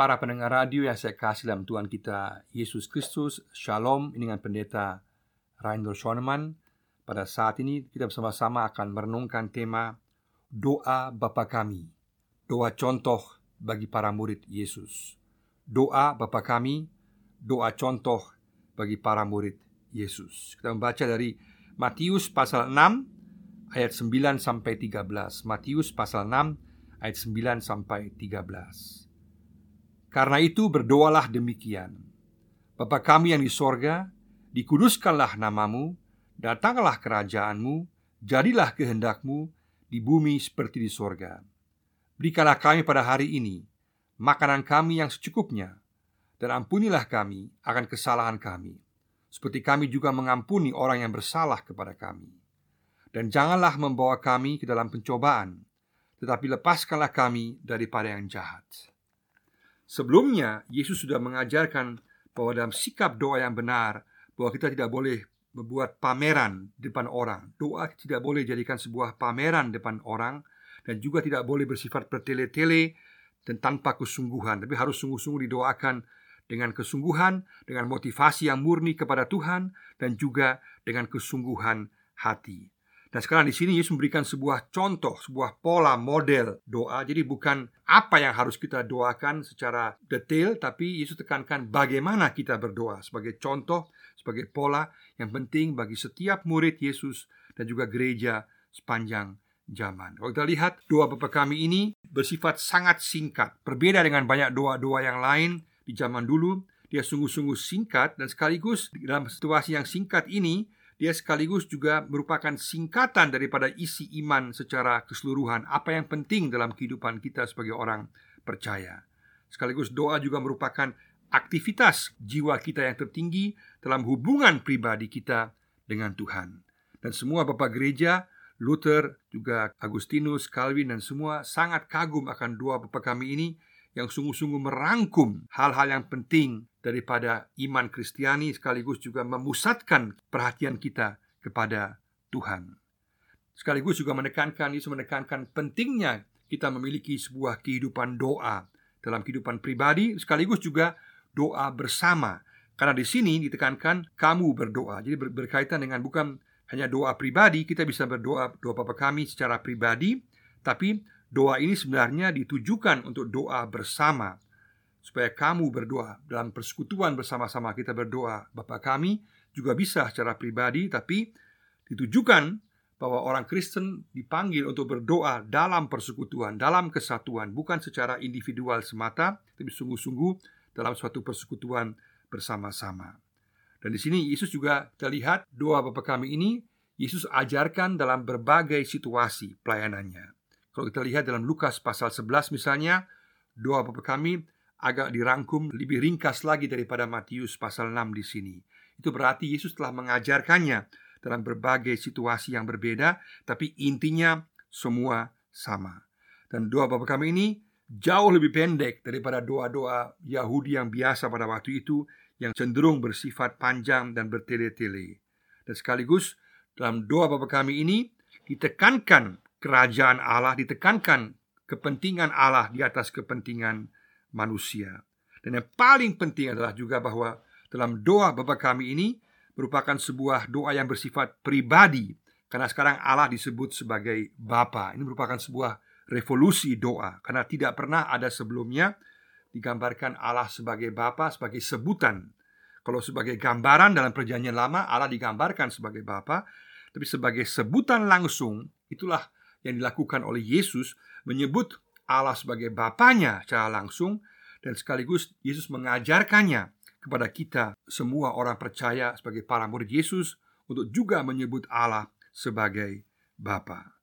Para pendengar radio yang saya kasih dalam Tuhan kita Yesus Kristus Shalom Ini dengan pendeta Rainer Schoenemann. Pada saat ini kita bersama-sama akan merenungkan tema Doa Bapa Kami. Doa contoh bagi para murid Yesus. Doa Bapa Kami Doa contoh bagi para murid Yesus. Kita membaca dari Matius pasal 6 ayat 9 sampai 13 Matius pasal 6 ayat 9 sampai 13 karena itu berdoalah demikian. Bapa kami yang di sorga Dikuduskanlah namamu Datanglah kerajaanmu Jadilah kehendakmu Di bumi seperti di sorga. Berikanlah kami pada hari ini Makanan kami yang secukupnya Dan ampunilah kami akan kesalahan kami Seperti kami juga mengampuni orang yang bersalah kepada kami. Dan janganlah membawa kami ke dalam pencobaan Tetapi lepaskanlah kami daripada yang jahat Sebelumnya, Yesus sudah mengajarkan bahwa dalam sikap doa yang benar, bahwa kita tidak boleh membuat pameran di depan orang. Doa tidak boleh jadikan sebuah pameran depan orang dan juga tidak boleh bersifat bertele-tele dan tanpa kesungguhan, tapi harus sungguh-sungguh didoakan dengan kesungguhan, dengan motivasi yang murni kepada Tuhan dan juga dengan kesungguhan hati. Dan sekarang di sini Yesus memberikan sebuah contoh, sebuah pola model doa. Jadi bukan apa yang harus kita doakan secara detail, tapi Yesus tekankan bagaimana kita berdoa sebagai contoh, sebagai pola yang penting bagi setiap murid Yesus dan juga gereja sepanjang zaman. Kalau kita lihat doa Bapa kami ini bersifat sangat singkat, berbeda dengan banyak doa-doa yang lain di zaman dulu. Dia sungguh-sungguh singkat dan sekaligus dalam situasi yang singkat ini dia sekaligus juga merupakan singkatan daripada isi iman secara keseluruhan, apa yang penting dalam kehidupan kita sebagai orang percaya. Sekaligus doa juga merupakan aktivitas jiwa kita yang tertinggi dalam hubungan pribadi kita dengan Tuhan. Dan semua Bapak Gereja, Luther, juga Agustinus, Calvin, dan semua sangat kagum akan doa Bapak kami ini yang sungguh-sungguh merangkum hal-hal yang penting daripada iman Kristiani sekaligus juga memusatkan perhatian kita kepada Tuhan. Sekaligus juga menekankan Yesus menekankan pentingnya kita memiliki sebuah kehidupan doa dalam kehidupan pribadi sekaligus juga doa bersama. Karena di sini ditekankan kamu berdoa. Jadi ber berkaitan dengan bukan hanya doa pribadi, kita bisa berdoa doa Bapa kami secara pribadi, tapi Doa ini sebenarnya ditujukan untuk doa bersama Supaya kamu berdoa Dalam persekutuan bersama-sama kita berdoa. Bapak kami juga bisa secara pribadi Tapi ditujukan bahwa orang Kristen dipanggil untuk berdoa dalam persekutuan Dalam kesatuan Bukan secara individual semata Tapi sungguh-sungguh dalam suatu persekutuan bersama-sama. Dan di sini Yesus juga terlihat doa Bapak kami ini Yesus ajarkan dalam berbagai situasi pelayanannya. Kalau kita lihat dalam Lukas pasal 11 misalnya Doa Bapa kami agak dirangkum lebih ringkas lagi daripada Matius pasal 6 di sini. Itu berarti Yesus telah mengajarkannya dalam berbagai situasi yang berbeda Tapi intinya semua sama. Dan doa Bapa kami ini jauh lebih pendek daripada doa-doa Yahudi yang biasa pada waktu itu Yang cenderung bersifat panjang dan bertele-tele. Dan sekaligus dalam doa Bapa kami ini ditekankan kerajaan Allah ditekankan kepentingan Allah di atas kepentingan manusia. Dan yang paling penting adalah juga bahwa dalam doa Bapa kami ini merupakan sebuah doa yang bersifat pribadi karena sekarang Allah disebut sebagai Bapa. Ini merupakan sebuah revolusi doa karena tidak pernah ada sebelumnya digambarkan Allah sebagai Bapa sebagai sebutan. Kalau sebagai gambaran dalam perjanjian lama Allah digambarkan sebagai Bapa, tapi sebagai sebutan langsung itulah yang dilakukan oleh Yesus menyebut Allah sebagai Bapaknya secara langsung dan sekaligus Yesus mengajarkannya kepada kita semua orang percaya sebagai para murid Yesus untuk juga menyebut Allah sebagai Bapa.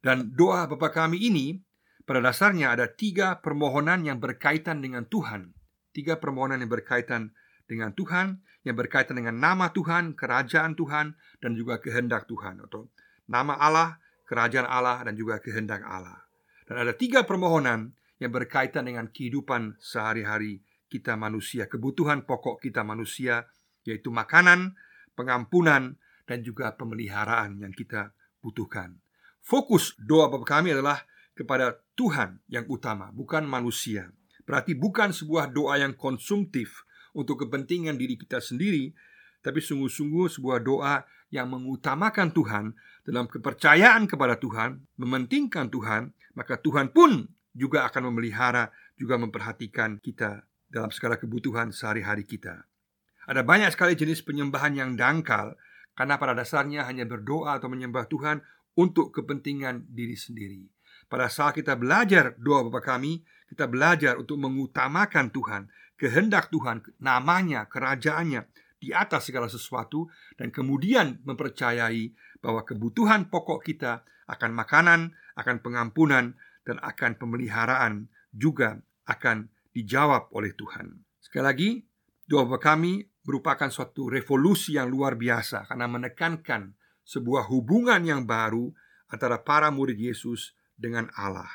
Dan doa Bapa kami ini pada dasarnya ada tiga permohonan yang berkaitan dengan Tuhan. Tiga permohonan yang berkaitan dengan Tuhan, yang berkaitan dengan nama Tuhan, kerajaan Tuhan, dan juga kehendak Tuhan. Atau nama Allah, kerajaan Allah dan juga kehendak Allah. Dan ada tiga permohonan yang berkaitan dengan kehidupan sehari-hari kita manusia, kebutuhan pokok kita manusia, yaitu makanan, pengampunan, dan juga pemeliharaan yang kita butuhkan. Fokus doa Bapa kami adalah kepada Tuhan yang utama, bukan manusia. Berarti bukan sebuah doa yang konsumtif untuk kepentingan diri kita sendiri, tapi sungguh-sungguh sebuah doa yang mengutamakan Tuhan dalam kepercayaan kepada Tuhan, mementingkan Tuhan, maka Tuhan pun juga akan memelihara, juga memperhatikan kita dalam segala kebutuhan sehari-hari kita. Ada banyak sekali jenis penyembahan yang dangkal karena pada dasarnya hanya berdoa atau menyembah Tuhan untuk kepentingan diri sendiri. Pada saat kita belajar doa Bapa kami, kita belajar untuk mengutamakan Tuhan, kehendak Tuhan, namanya, kerajaannya di atas segala sesuatu dan kemudian mempercayai bahwa kebutuhan pokok kita akan makanan, akan pengampunan dan akan pemeliharaan juga akan dijawab oleh Tuhan. Sekali lagi, doa kami merupakan suatu revolusi yang luar biasa karena menekankan sebuah hubungan yang baru antara para murid Yesus dengan Allah.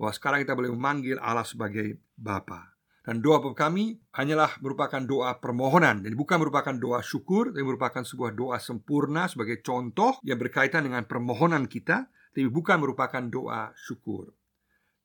Bahwa sekarang kita boleh memanggil Allah sebagai Bapa. Dan doa kami hanyalah merupakan doa permohonan Jadi bukan merupakan doa syukur Tapi merupakan sebuah doa sempurna sebagai contoh Yang berkaitan dengan permohonan kita Tapi bukan merupakan doa syukur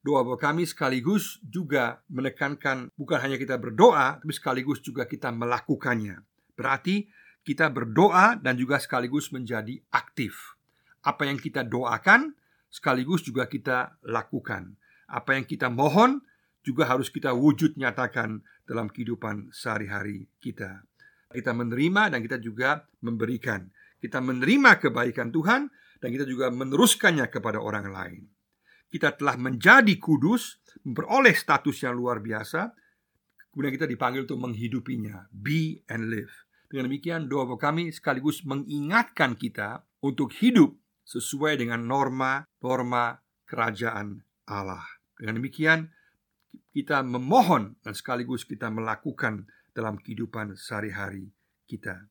Doa kami sekaligus juga menekankan Bukan hanya kita berdoa Tapi sekaligus juga kita melakukannya Berarti kita berdoa dan juga sekaligus menjadi aktif Apa yang kita doakan sekaligus juga kita lakukan. Apa yang kita mohon juga harus kita wujud nyatakan dalam kehidupan sehari-hari kita. Kita menerima dan kita juga memberikan. Kita menerima kebaikan Tuhan dan kita juga meneruskannya kepada orang lain. Kita telah menjadi kudus, memperoleh status yang luar biasa, kemudian kita dipanggil untuk menghidupinya, be and live. Dengan demikian doa kami sekaligus mengingatkan kita untuk hidup sesuai dengan norma-norma kerajaan Allah. Dengan demikian, kita memohon dan sekaligus kita melakukan dalam kehidupan sehari-hari kita.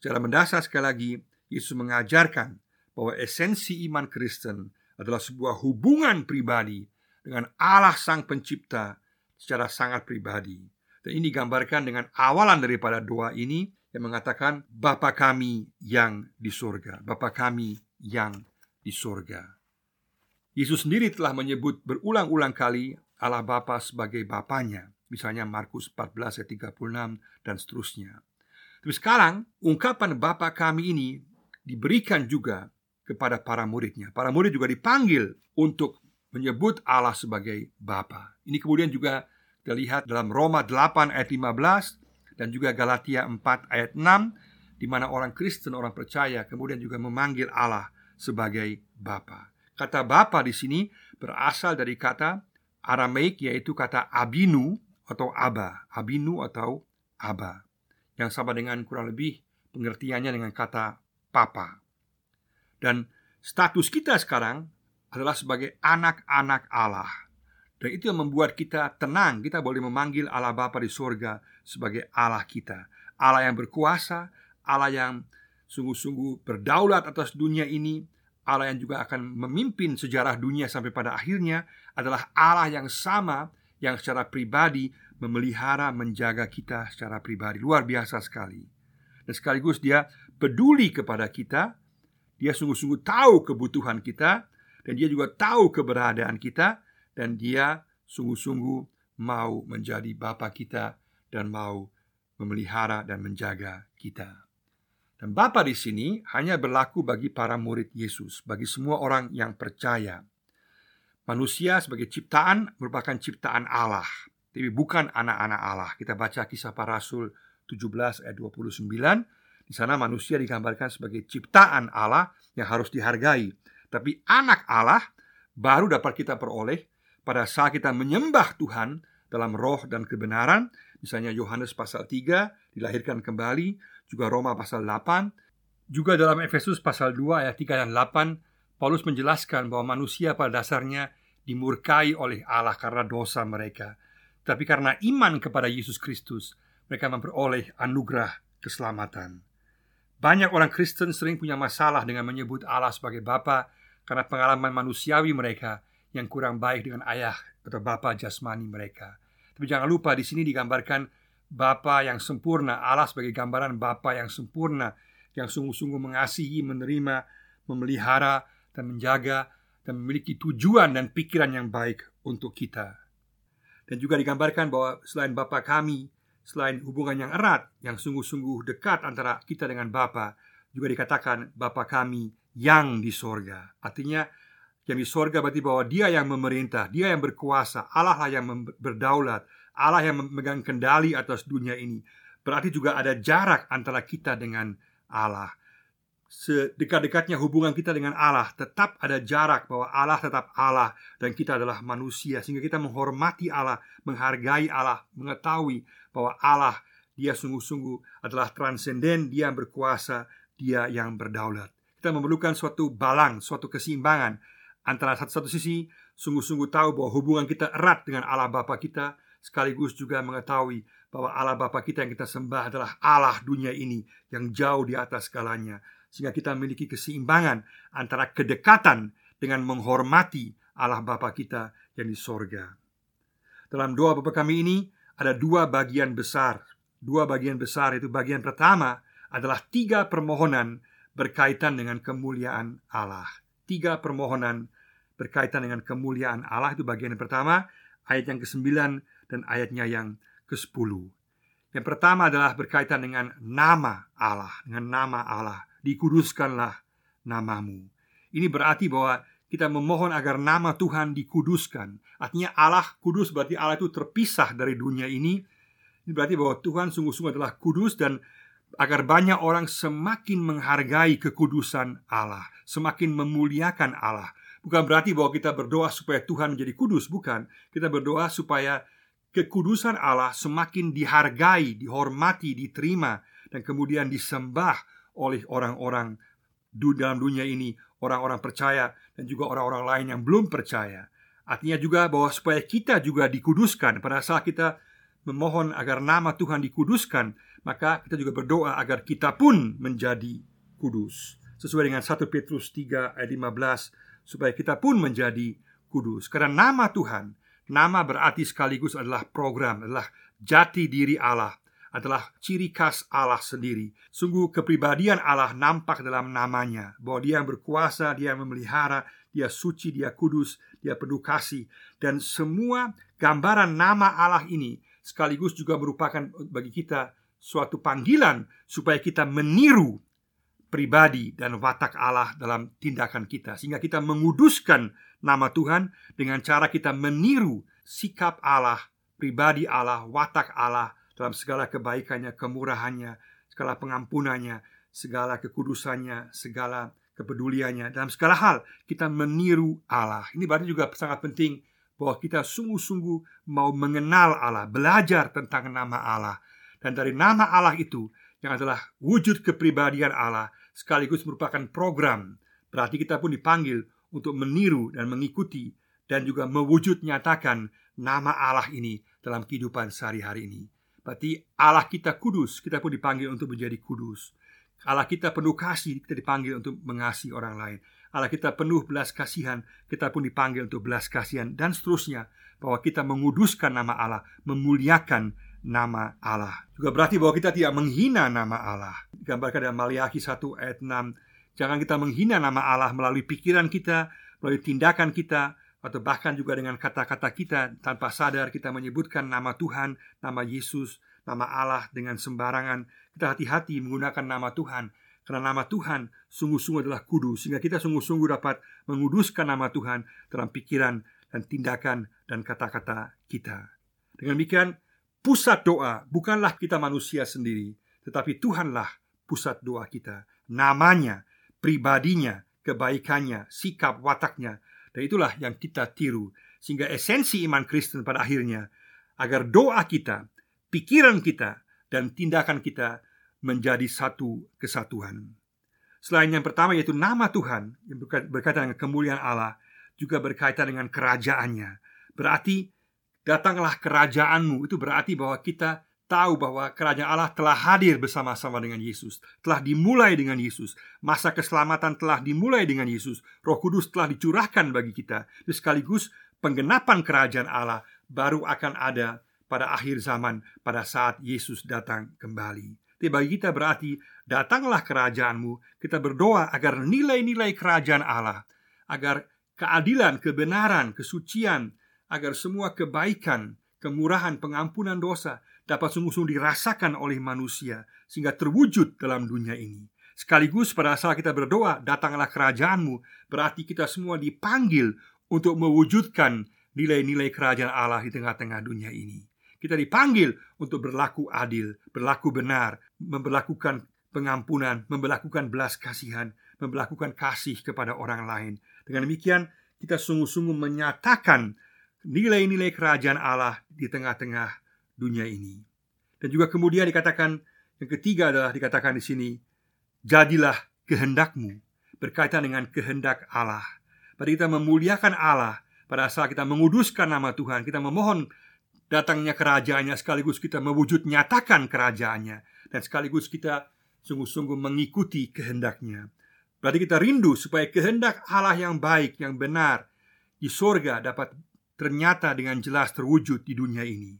Secara mendasar sekali lagi, Yesus mengajarkan bahwa esensi iman Kristen adalah sebuah hubungan pribadi dengan Allah Sang Pencipta secara sangat pribadi. Dan ini digambarkan dengan awalan daripada doa ini yang mengatakan Bapa kami yang di surga, Bapa kami yang di surga. Yesus sendiri telah menyebut berulang-ulang kali Allah Bapa sebagai Bapanya, misalnya Markus 14 ayat 36 dan seterusnya. Tapi sekarang ungkapan Bapa kami ini diberikan juga kepada para muridnya. Para murid juga dipanggil untuk menyebut Allah sebagai Bapa. Ini kemudian juga kita lihat dalam Roma 8 ayat 15 dan juga Galatia 4 ayat 6 di mana orang Kristen, orang percaya kemudian juga memanggil Allah sebagai Bapa. Kata Bapa di sini berasal dari kata Aramaik yaitu kata abinu atau aba, abinu atau aba yang sama dengan kurang lebih pengertiannya dengan kata papa. Dan status kita sekarang adalah sebagai anak-anak Allah. Dan itu yang membuat kita tenang. Kita boleh memanggil Allah Bapa di surga Sebagai Allah kita. Allah yang berkuasa Allah yang sungguh-sungguh berdaulat atas dunia ini Allah yang juga akan memimpin sejarah dunia sampai pada akhirnya Adalah Allah yang sama Yang secara pribadi memelihara, menjaga kita secara pribadi. Luar biasa sekali. Dan sekaligus dia peduli kepada kita Dia sungguh-sungguh tahu kebutuhan kita Dan dia juga tahu keberadaan kita dan dia sungguh-sungguh mau menjadi Bapa kita dan mau memelihara dan menjaga kita. Dan Bapa di sini hanya berlaku bagi para murid Yesus, bagi semua orang yang percaya. Manusia sebagai ciptaan merupakan ciptaan Allah, tapi bukan anak-anak Allah. Kita baca kisah para rasul 17 ayat 29. Di sana manusia digambarkan sebagai ciptaan Allah yang harus dihargai. Tapi anak Allah baru dapat kita peroleh pada saat kita menyembah Tuhan dalam roh dan kebenaran. Misalnya Yohanes pasal 3 dilahirkan kembali Juga Roma pasal 8 Juga dalam Efesus pasal 2 ayat 3 dan 8 Paulus menjelaskan bahwa manusia pada dasarnya dimurkai oleh Allah karena dosa mereka. Tapi karena iman kepada Yesus Kristus Mereka memperoleh anugerah keselamatan Banyak orang Kristen sering punya masalah dengan menyebut Allah sebagai Bapa Karena pengalaman manusiawi mereka yang kurang baik dengan ayah atau bapa jasmani mereka. Tapi jangan lupa di sini digambarkan bapa yang sempurna, Allah sebagai gambaran bapa yang sempurna yang sungguh-sungguh mengasihi, menerima, memelihara dan menjaga dan memiliki tujuan dan pikiran yang baik untuk kita. Dan juga digambarkan bahwa selain Bapa kami, selain hubungan yang erat, yang sungguh-sungguh dekat antara kita dengan Bapa, juga dikatakan Bapa kami yang di sorga. Artinya yang di sorga berarti bahwa dia yang memerintah, dia yang berkuasa, Allah lah yang berdaulat, Allah yang memegang kendali atas dunia ini. Berarti juga ada jarak antara kita dengan Allah sedekat-dekatnya hubungan kita dengan Allah tetap ada jarak bahwa Allah tetap Allah dan kita adalah manusia sehingga kita menghormati Allah, menghargai Allah, mengetahui bahwa Allah dia sungguh-sungguh adalah transenden, dia yang berkuasa, dia yang berdaulat. Kita memerlukan suatu balang, suatu keseimbangan antara satu-satu sisi sungguh-sungguh tahu bahwa hubungan kita erat dengan Allah Bapa kita sekaligus juga mengetahui bahwa Allah Bapa kita yang kita sembah adalah Allah dunia ini yang jauh di atas segalanya sehingga kita memiliki keseimbangan antara kedekatan dengan menghormati Allah Bapa kita yang di sorga. Dalam doa Bapa kami ini ada dua bagian besar. Dua bagian besar itu bagian pertama adalah tiga permohonan berkaitan dengan kemuliaan Allah. Tiga permohonan berkaitan dengan kemuliaan Allah itu bagian yang pertama, ayat yang ke-9 dan ayatnya yang ke-10. Yang pertama adalah berkaitan dengan nama Allah, dengan nama Allah dikuduskanlah namamu. Ini berarti bahwa kita memohon agar nama Tuhan dikuduskan. Artinya Allah kudus berarti Allah itu terpisah dari dunia ini. Ini berarti bahwa Tuhan sungguh-sungguh adalah kudus dan agar banyak orang semakin menghargai kekudusan Allah, semakin memuliakan Allah. Bukan berarti bahwa kita berdoa supaya Tuhan menjadi kudus, bukan. Kita berdoa supaya kekudusan Allah semakin dihargai, dihormati, diterima dan kemudian disembah oleh orang-orang dalam dunia ini, orang-orang percaya dan juga orang-orang lain yang belum percaya. Artinya juga bahwa supaya kita juga dikuduskan pada saat kita memohon agar nama Tuhan dikuduskan, maka kita juga berdoa agar kita pun menjadi kudus. Sesuai dengan 1 Petrus 3 ayat 15 supaya kita pun menjadi kudus. Karena nama Tuhan, nama berarti sekaligus adalah program, adalah jati diri Allah adalah ciri khas Allah sendiri. Sungguh kepribadian Allah nampak dalam namanya, bahwa Dia yang berkuasa, Dia yang memelihara, Dia suci, Dia kudus, Dia penuh kasih, dan semua gambaran nama Allah ini sekaligus juga merupakan bagi kita suatu panggilan supaya kita meniru pribadi dan watak Allah dalam tindakan kita. Sehingga kita menguduskan nama Tuhan dengan cara kita meniru sikap Allah, pribadi Allah, watak Allah dalam segala kebaikannya, kemurahannya, segala pengampunannya, segala kekudusannya, segala kepeduliannya. Dalam segala hal kita meniru Allah. Ini berarti juga sangat penting bahwa kita sungguh-sungguh mau mengenal Allah, belajar tentang nama Allah. Dan dari nama Allah itu yang adalah wujud kepribadian Allah sekaligus merupakan program. Berarti kita pun dipanggil untuk meniru dan mengikuti dan juga mewujud nyatakan nama Allah ini dalam kehidupan sehari-hari ini. Berarti Allah kita kudus, kita pun dipanggil untuk menjadi kudus. Allah kita penuh kasih, kita dipanggil untuk mengasihi orang lain. Allah kita penuh belas kasihan, kita pun dipanggil untuk belas kasihan dan seterusnya. Bahwa kita menguduskan nama Allah, memuliakan nama Allah. Juga berarti bahwa kita tidak menghina nama Allah. Digambarkan dalam Maliaki 1 ayat 6. Jangan kita menghina nama Allah melalui pikiran kita, melalui tindakan kita, atau bahkan juga dengan kata-kata kita tanpa sadar kita menyebutkan nama Tuhan, nama Yesus, nama Allah dengan sembarangan. Kita hati-hati menggunakan nama Tuhan karena nama Tuhan sungguh-sungguh adalah kudus sehingga kita sungguh-sungguh dapat menguduskan nama Tuhan dalam pikiran dan tindakan dan kata-kata kita. Dengan demikian, pusat doa bukanlah kita manusia sendiri, tetapi Tuhanlah pusat doa kita. Namanya, pribadinya, kebaikannya, sikap wataknya dan itulah yang kita tiru Sehingga esensi iman Kristen pada akhirnya Agar doa kita, pikiran kita, dan tindakan kita menjadi satu kesatuan. Selain yang pertama yaitu nama Tuhan Yang berkaitan dengan kemuliaan Allah Juga berkaitan dengan kerajaannya. Berarti datanglah kerajaanmu. Itu berarti bahwa kita tahu bahwa kerajaan Allah telah hadir bersama-sama dengan Yesus, telah dimulai dengan Yesus. Masa keselamatan telah dimulai dengan Yesus. Roh Kudus telah dicurahkan bagi kita. Dan sekaligus penggenapan kerajaan Allah baru akan ada pada akhir zaman pada saat Yesus datang kembali. Tapi bagi kita berarti datanglah kerajaanmu. Kita berdoa agar nilai-nilai kerajaan Allah, agar keadilan, kebenaran, kesucian, agar semua kebaikan kemurahan, pengampunan dosa dapat sungguh-sungguh dirasakan oleh manusia sehingga terwujud dalam dunia ini. Sekaligus pada saat kita berdoa, datanglah kerajaanmu, berarti kita semua dipanggil untuk mewujudkan nilai-nilai kerajaan Allah di tengah-tengah dunia ini. Kita dipanggil untuk berlaku adil, berlaku benar, memperlakukan pengampunan, memperlakukan belas kasihan, memperlakukan kasih kepada orang lain. Dengan demikian, kita sungguh-sungguh menyatakan nilai-nilai kerajaan Allah di tengah-tengah dunia ini. Dan juga kemudian dikatakan yang ketiga adalah dikatakan di sini Jadilah kehendakmu berkaitan dengan kehendak Allah. Pada kita memuliakan Allah, pada saat kita menguduskan nama Tuhan, kita memohon datangnya kerajaannya sekaligus kita mewujud nyatakan kerajaannya dan sekaligus kita sungguh-sungguh mengikuti kehendaknya. Berarti kita rindu supaya kehendak Allah yang baik, yang benar di sorga dapat ternyata dengan jelas terwujud di dunia ini.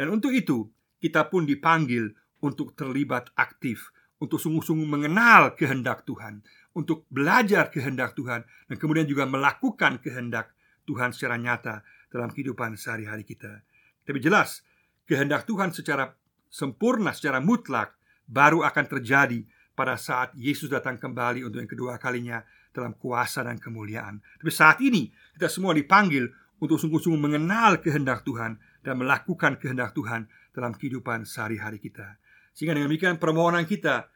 Dan untuk itu, kita pun dipanggil untuk terlibat aktif untuk sungguh-sungguh mengenal kehendak Tuhan, untuk belajar kehendak Tuhan, dan kemudian juga melakukan kehendak Tuhan secara nyata dalam kehidupan sehari-hari kita. Tapi jelas, kehendak Tuhan secara sempurna, secara mutlak, baru akan terjadi pada saat Yesus datang kembali untuk yang kedua kalinya dalam kuasa dan kemuliaan. Tapi saat ini, kita semua dipanggil untuk sungguh-sungguh mengenal kehendak Tuhan dan melakukan kehendak Tuhan dalam kehidupan sehari-hari kita. Sehingga dengan demikian permohonan kita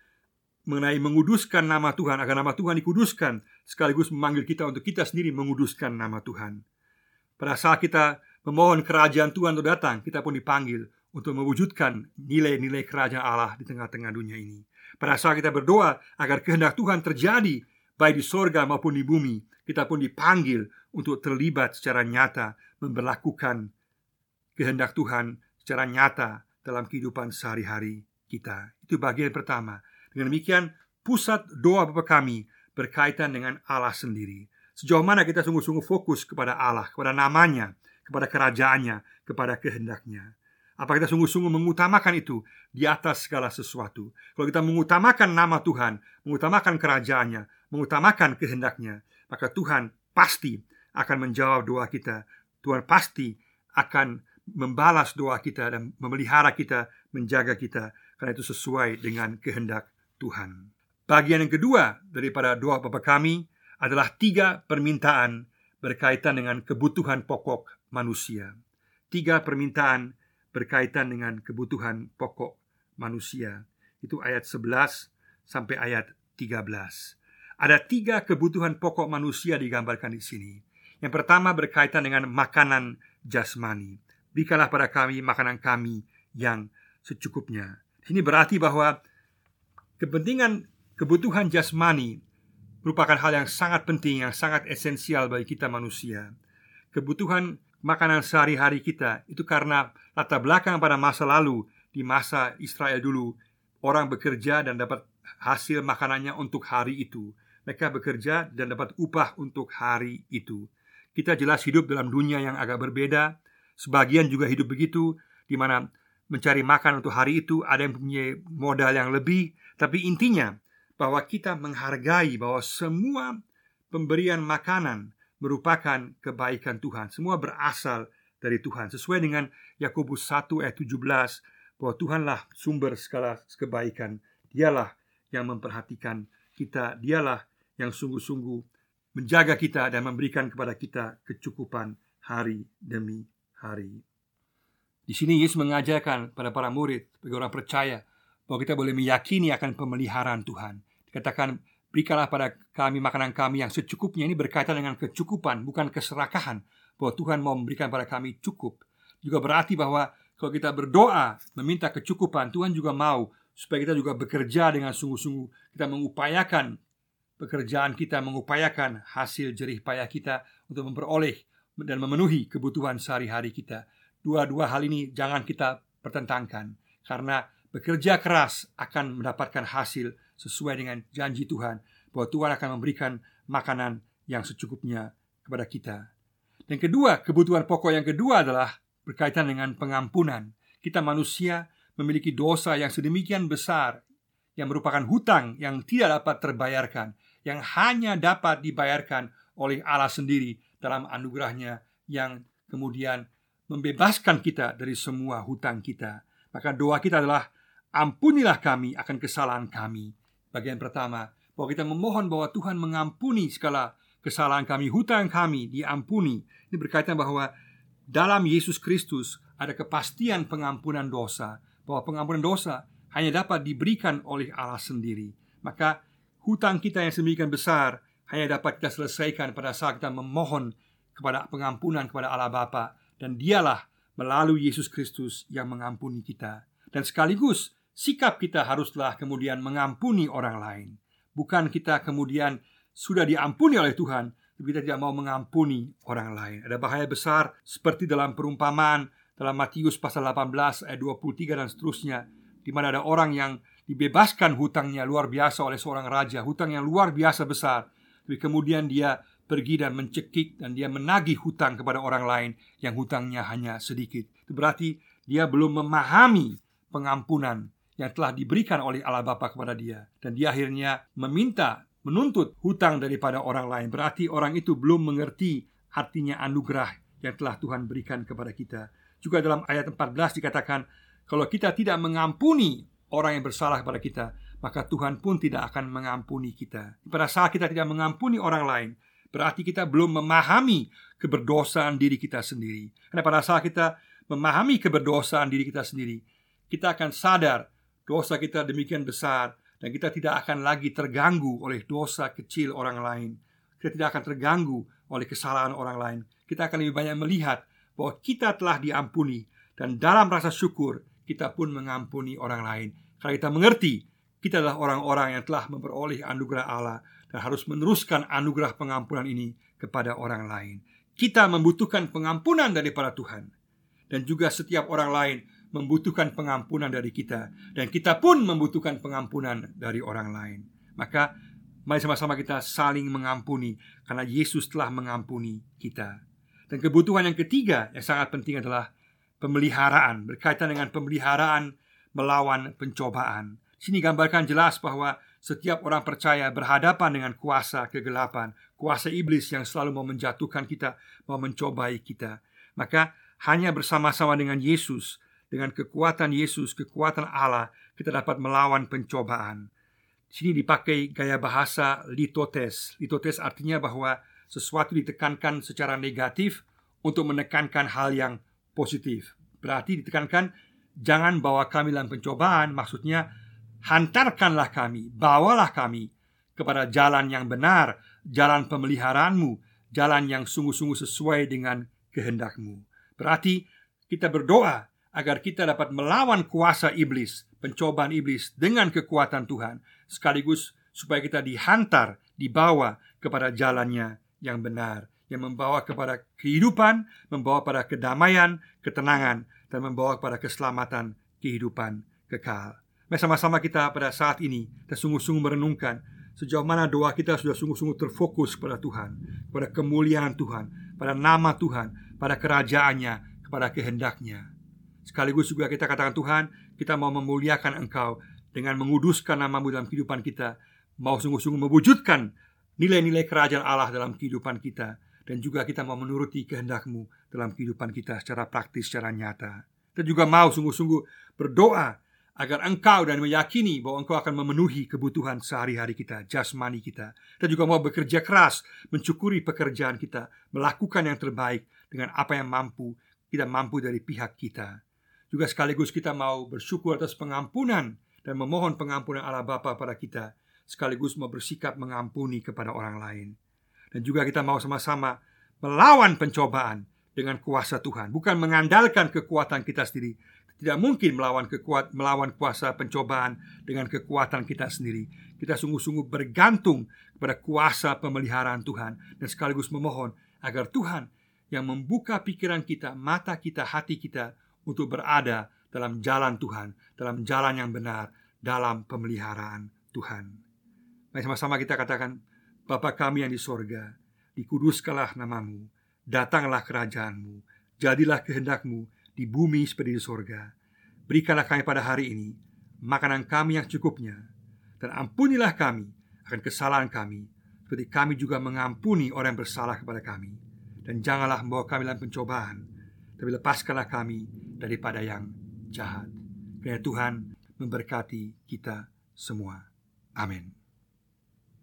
mengenai menguduskan nama Tuhan agar nama Tuhan dikuduskan sekaligus memanggil kita untuk kita sendiri menguduskan nama Tuhan. Pada saat kita memohon kerajaan Tuhan untuk datang, kita pun dipanggil untuk mewujudkan nilai-nilai kerajaan Allah di tengah-tengah dunia ini. Pada saat kita berdoa agar kehendak Tuhan terjadi baik di sorga maupun di bumi, kita pun dipanggil untuk terlibat secara nyata memperlakukan kehendak Tuhan secara nyata dalam kehidupan sehari-hari kita. Itu bagian pertama. Dengan demikian, pusat doa Bapa kami berkaitan dengan Allah sendiri. Sejauh mana kita sungguh-sungguh fokus kepada Allah, kepada namanya, kepada kerajaannya, kepada kehendaknya. Apa kita sungguh-sungguh mengutamakan itu di atas segala sesuatu? Kalau kita mengutamakan nama Tuhan, mengutamakan kerajaannya, mengutamakan kehendaknya, maka Tuhan pasti akan menjawab doa kita. Tuhan pasti akan membalas doa kita dan memelihara kita, menjaga kita karena itu sesuai dengan kehendak Tuhan. Bagian yang kedua daripada doa Bapa kami adalah tiga permintaan berkaitan dengan kebutuhan pokok manusia. Tiga permintaan berkaitan dengan kebutuhan pokok manusia. Itu ayat 11 sampai ayat 13. Ada tiga kebutuhan pokok manusia digambarkan di sini. Yang pertama berkaitan dengan makanan jasmani. Berikanlah pada kami makanan kami yang secukupnya. Ini berarti bahwa kepentingan kebutuhan jasmani merupakan hal yang sangat penting, yang sangat esensial bagi kita manusia. Kebutuhan makanan sehari-hari kita itu karena latar belakang pada masa lalu, di masa Israel dulu, orang bekerja dan dapat hasil makanannya untuk hari itu. Mereka bekerja dan dapat upah untuk hari itu. Kita jelas hidup dalam dunia yang agak berbeda, Sebagian juga hidup begitu di mana mencari makan untuk hari itu ada yang punya modal yang lebih, tapi intinya bahwa kita menghargai bahwa semua pemberian makanan merupakan kebaikan Tuhan. Semua berasal dari Tuhan sesuai dengan Yakobus 1 ayat 17 bahwa Tuhanlah sumber segala kebaikan. Dialah yang memperhatikan kita, dialah yang sungguh-sungguh menjaga kita dan memberikan kepada kita kecukupan hari demi hari. Di sini Yesus mengajarkan pada para murid, bagi orang percaya, bahwa kita boleh meyakini akan pemeliharaan Tuhan. Dikatakan, berikanlah pada kami makanan kami yang secukupnya. Ini berkaitan dengan kecukupan, bukan keserakahan. Bahwa Tuhan mau memberikan pada kami cukup. Juga berarti bahwa kalau kita berdoa, meminta kecukupan, Tuhan juga mau supaya kita juga bekerja dengan sungguh-sungguh. Kita mengupayakan pekerjaan kita, mengupayakan hasil jerih payah kita untuk memperoleh dan memenuhi kebutuhan sehari-hari kita. Dua-dua hal ini jangan kita pertentangkan karena bekerja keras akan mendapatkan hasil sesuai dengan janji Tuhan bahwa Tuhan akan memberikan makanan yang secukupnya kepada kita. Dan kedua, kebutuhan pokok yang kedua adalah berkaitan dengan pengampunan. Kita manusia memiliki dosa yang sedemikian besar yang merupakan hutang yang tidak dapat terbayarkan, yang hanya dapat dibayarkan oleh Allah sendiri dalam anugerahnya yang kemudian membebaskan kita dari semua hutang kita. Maka doa kita adalah ampunilah kami akan kesalahan kami. Bagian pertama, bahwa kita memohon bahwa Tuhan mengampuni segala kesalahan kami, hutang kami diampuni. Ini berkaitan bahwa dalam Yesus Kristus ada kepastian pengampunan dosa, bahwa pengampunan dosa hanya dapat diberikan oleh Allah sendiri. Maka hutang kita yang sedemikian besar hanya dapat kita selesaikan pada saat kita memohon kepada pengampunan kepada Allah Bapa dan dialah melalui Yesus Kristus yang mengampuni kita. Dan sekaligus sikap kita haruslah kemudian mengampuni orang lain. Bukan kita kemudian sudah diampuni oleh Tuhan, tapi kita tidak mau mengampuni orang lain. Ada bahaya besar seperti dalam perumpamaan dalam Matius pasal 18 ayat 23 dan seterusnya di mana ada orang yang dibebaskan hutangnya luar biasa oleh seorang raja, hutang yang luar biasa besar. Tapi kemudian dia pergi dan mencekik dan dia menagih hutang kepada orang lain yang hutangnya hanya sedikit. Itu berarti dia belum memahami pengampunan yang telah diberikan oleh Allah Bapa kepada dia dan dia akhirnya meminta menuntut hutang daripada orang lain. Berarti orang itu belum mengerti artinya anugerah yang telah Tuhan berikan kepada kita. Juga dalam ayat 14 dikatakan kalau kita tidak mengampuni orang yang bersalah kepada kita, maka Tuhan pun tidak akan mengampuni kita. Pada saat kita tidak mengampuni orang lain, berarti kita belum memahami keberdosaan diri kita sendiri. Karena pada saat kita memahami keberdosaan diri kita sendiri, kita akan sadar dosa kita demikian besar dan kita tidak akan lagi terganggu oleh dosa kecil orang lain. Kita tidak akan terganggu oleh kesalahan orang lain. Kita akan lebih banyak melihat bahwa kita telah diampuni dan dalam rasa syukur kita pun mengampuni orang lain. Karena kita mengerti kita adalah orang-orang yang telah memperoleh anugerah Allah dan harus meneruskan anugerah pengampunan ini kepada orang lain. Kita membutuhkan pengampunan daripada Tuhan, dan juga setiap orang lain membutuhkan pengampunan dari kita, dan kita pun membutuhkan pengampunan dari orang lain. Maka, mari sama-sama kita saling mengampuni, karena Yesus telah mengampuni kita. Dan kebutuhan yang ketiga yang sangat penting adalah pemeliharaan, berkaitan dengan pemeliharaan melawan pencobaan. Sini gambarkan jelas bahwa setiap orang percaya berhadapan dengan kuasa kegelapan, kuasa iblis yang selalu mau menjatuhkan kita, mau mencobai kita. Maka hanya bersama-sama dengan Yesus, dengan kekuatan Yesus, kekuatan Allah, kita dapat melawan pencobaan. Sini dipakai gaya bahasa litotes. Litotes artinya bahwa sesuatu ditekankan secara negatif untuk menekankan hal yang positif. Berarti ditekankan jangan bawa kami dalam pencobaan, maksudnya Hantarkanlah kami, bawalah kami kepada jalan yang benar, jalan pemeliharaanmu, jalan yang sungguh-sungguh sesuai dengan kehendakmu. Berarti kita berdoa agar kita dapat melawan kuasa iblis, pencobaan iblis dengan kekuatan Tuhan, sekaligus supaya kita dihantar, dibawa kepada jalannya yang benar, yang membawa kepada kehidupan, membawa pada kedamaian, ketenangan, dan membawa kepada keselamatan kehidupan kekal. Mari sama-sama kita pada saat ini kita sungguh-sungguh merenungkan sejauh mana doa kita sudah sungguh-sungguh terfokus pada Tuhan, pada kemuliaan Tuhan, pada nama Tuhan, pada kerajaannya, kepada kehendaknya. Sekaligus juga kita katakan Tuhan, kita mau memuliakan Engkau dengan menguduskan namamu dalam kehidupan kita, mau sungguh-sungguh mewujudkan nilai-nilai kerajaan Allah dalam kehidupan kita, dan juga kita mau menuruti kehendakmu dalam kehidupan kita secara praktis, secara nyata. Kita juga mau sungguh-sungguh berdoa agar engkau dan meyakini bahwa engkau akan memenuhi kebutuhan sehari-hari kita, jasmani kita. Dan juga mau bekerja keras, mencukuri pekerjaan kita, melakukan yang terbaik dengan apa yang mampu, kita mampu dari pihak kita. Juga sekaligus kita mau bersyukur atas pengampunan dan memohon pengampunan Allah Bapa pada kita, sekaligus mau bersikap mengampuni kepada orang lain. Dan juga kita mau sama-sama melawan pencobaan dengan kuasa Tuhan, bukan mengandalkan kekuatan kita sendiri, tidak mungkin melawan kekuat melawan kuasa pencobaan dengan kekuatan kita sendiri. Kita sungguh-sungguh bergantung kepada kuasa pemeliharaan Tuhan dan sekaligus memohon agar Tuhan yang membuka pikiran kita, mata kita, hati kita untuk berada dalam jalan Tuhan, dalam jalan yang benar, dalam pemeliharaan Tuhan. Mari sama-sama kita katakan, Bapa kami yang di sorga, dikuduskanlah namamu, datanglah kerajaanmu, jadilah kehendakmu di bumi seperti di sorga. Berikanlah kami pada hari ini makanan kami yang cukupnya, dan ampunilah kami akan kesalahan kami, seperti kami juga mengampuni orang yang bersalah kepada kami. Dan janganlah membawa kami dalam pencobaan, tapi lepaskanlah kami daripada yang jahat. Kiranya Tuhan memberkati kita semua. Amin.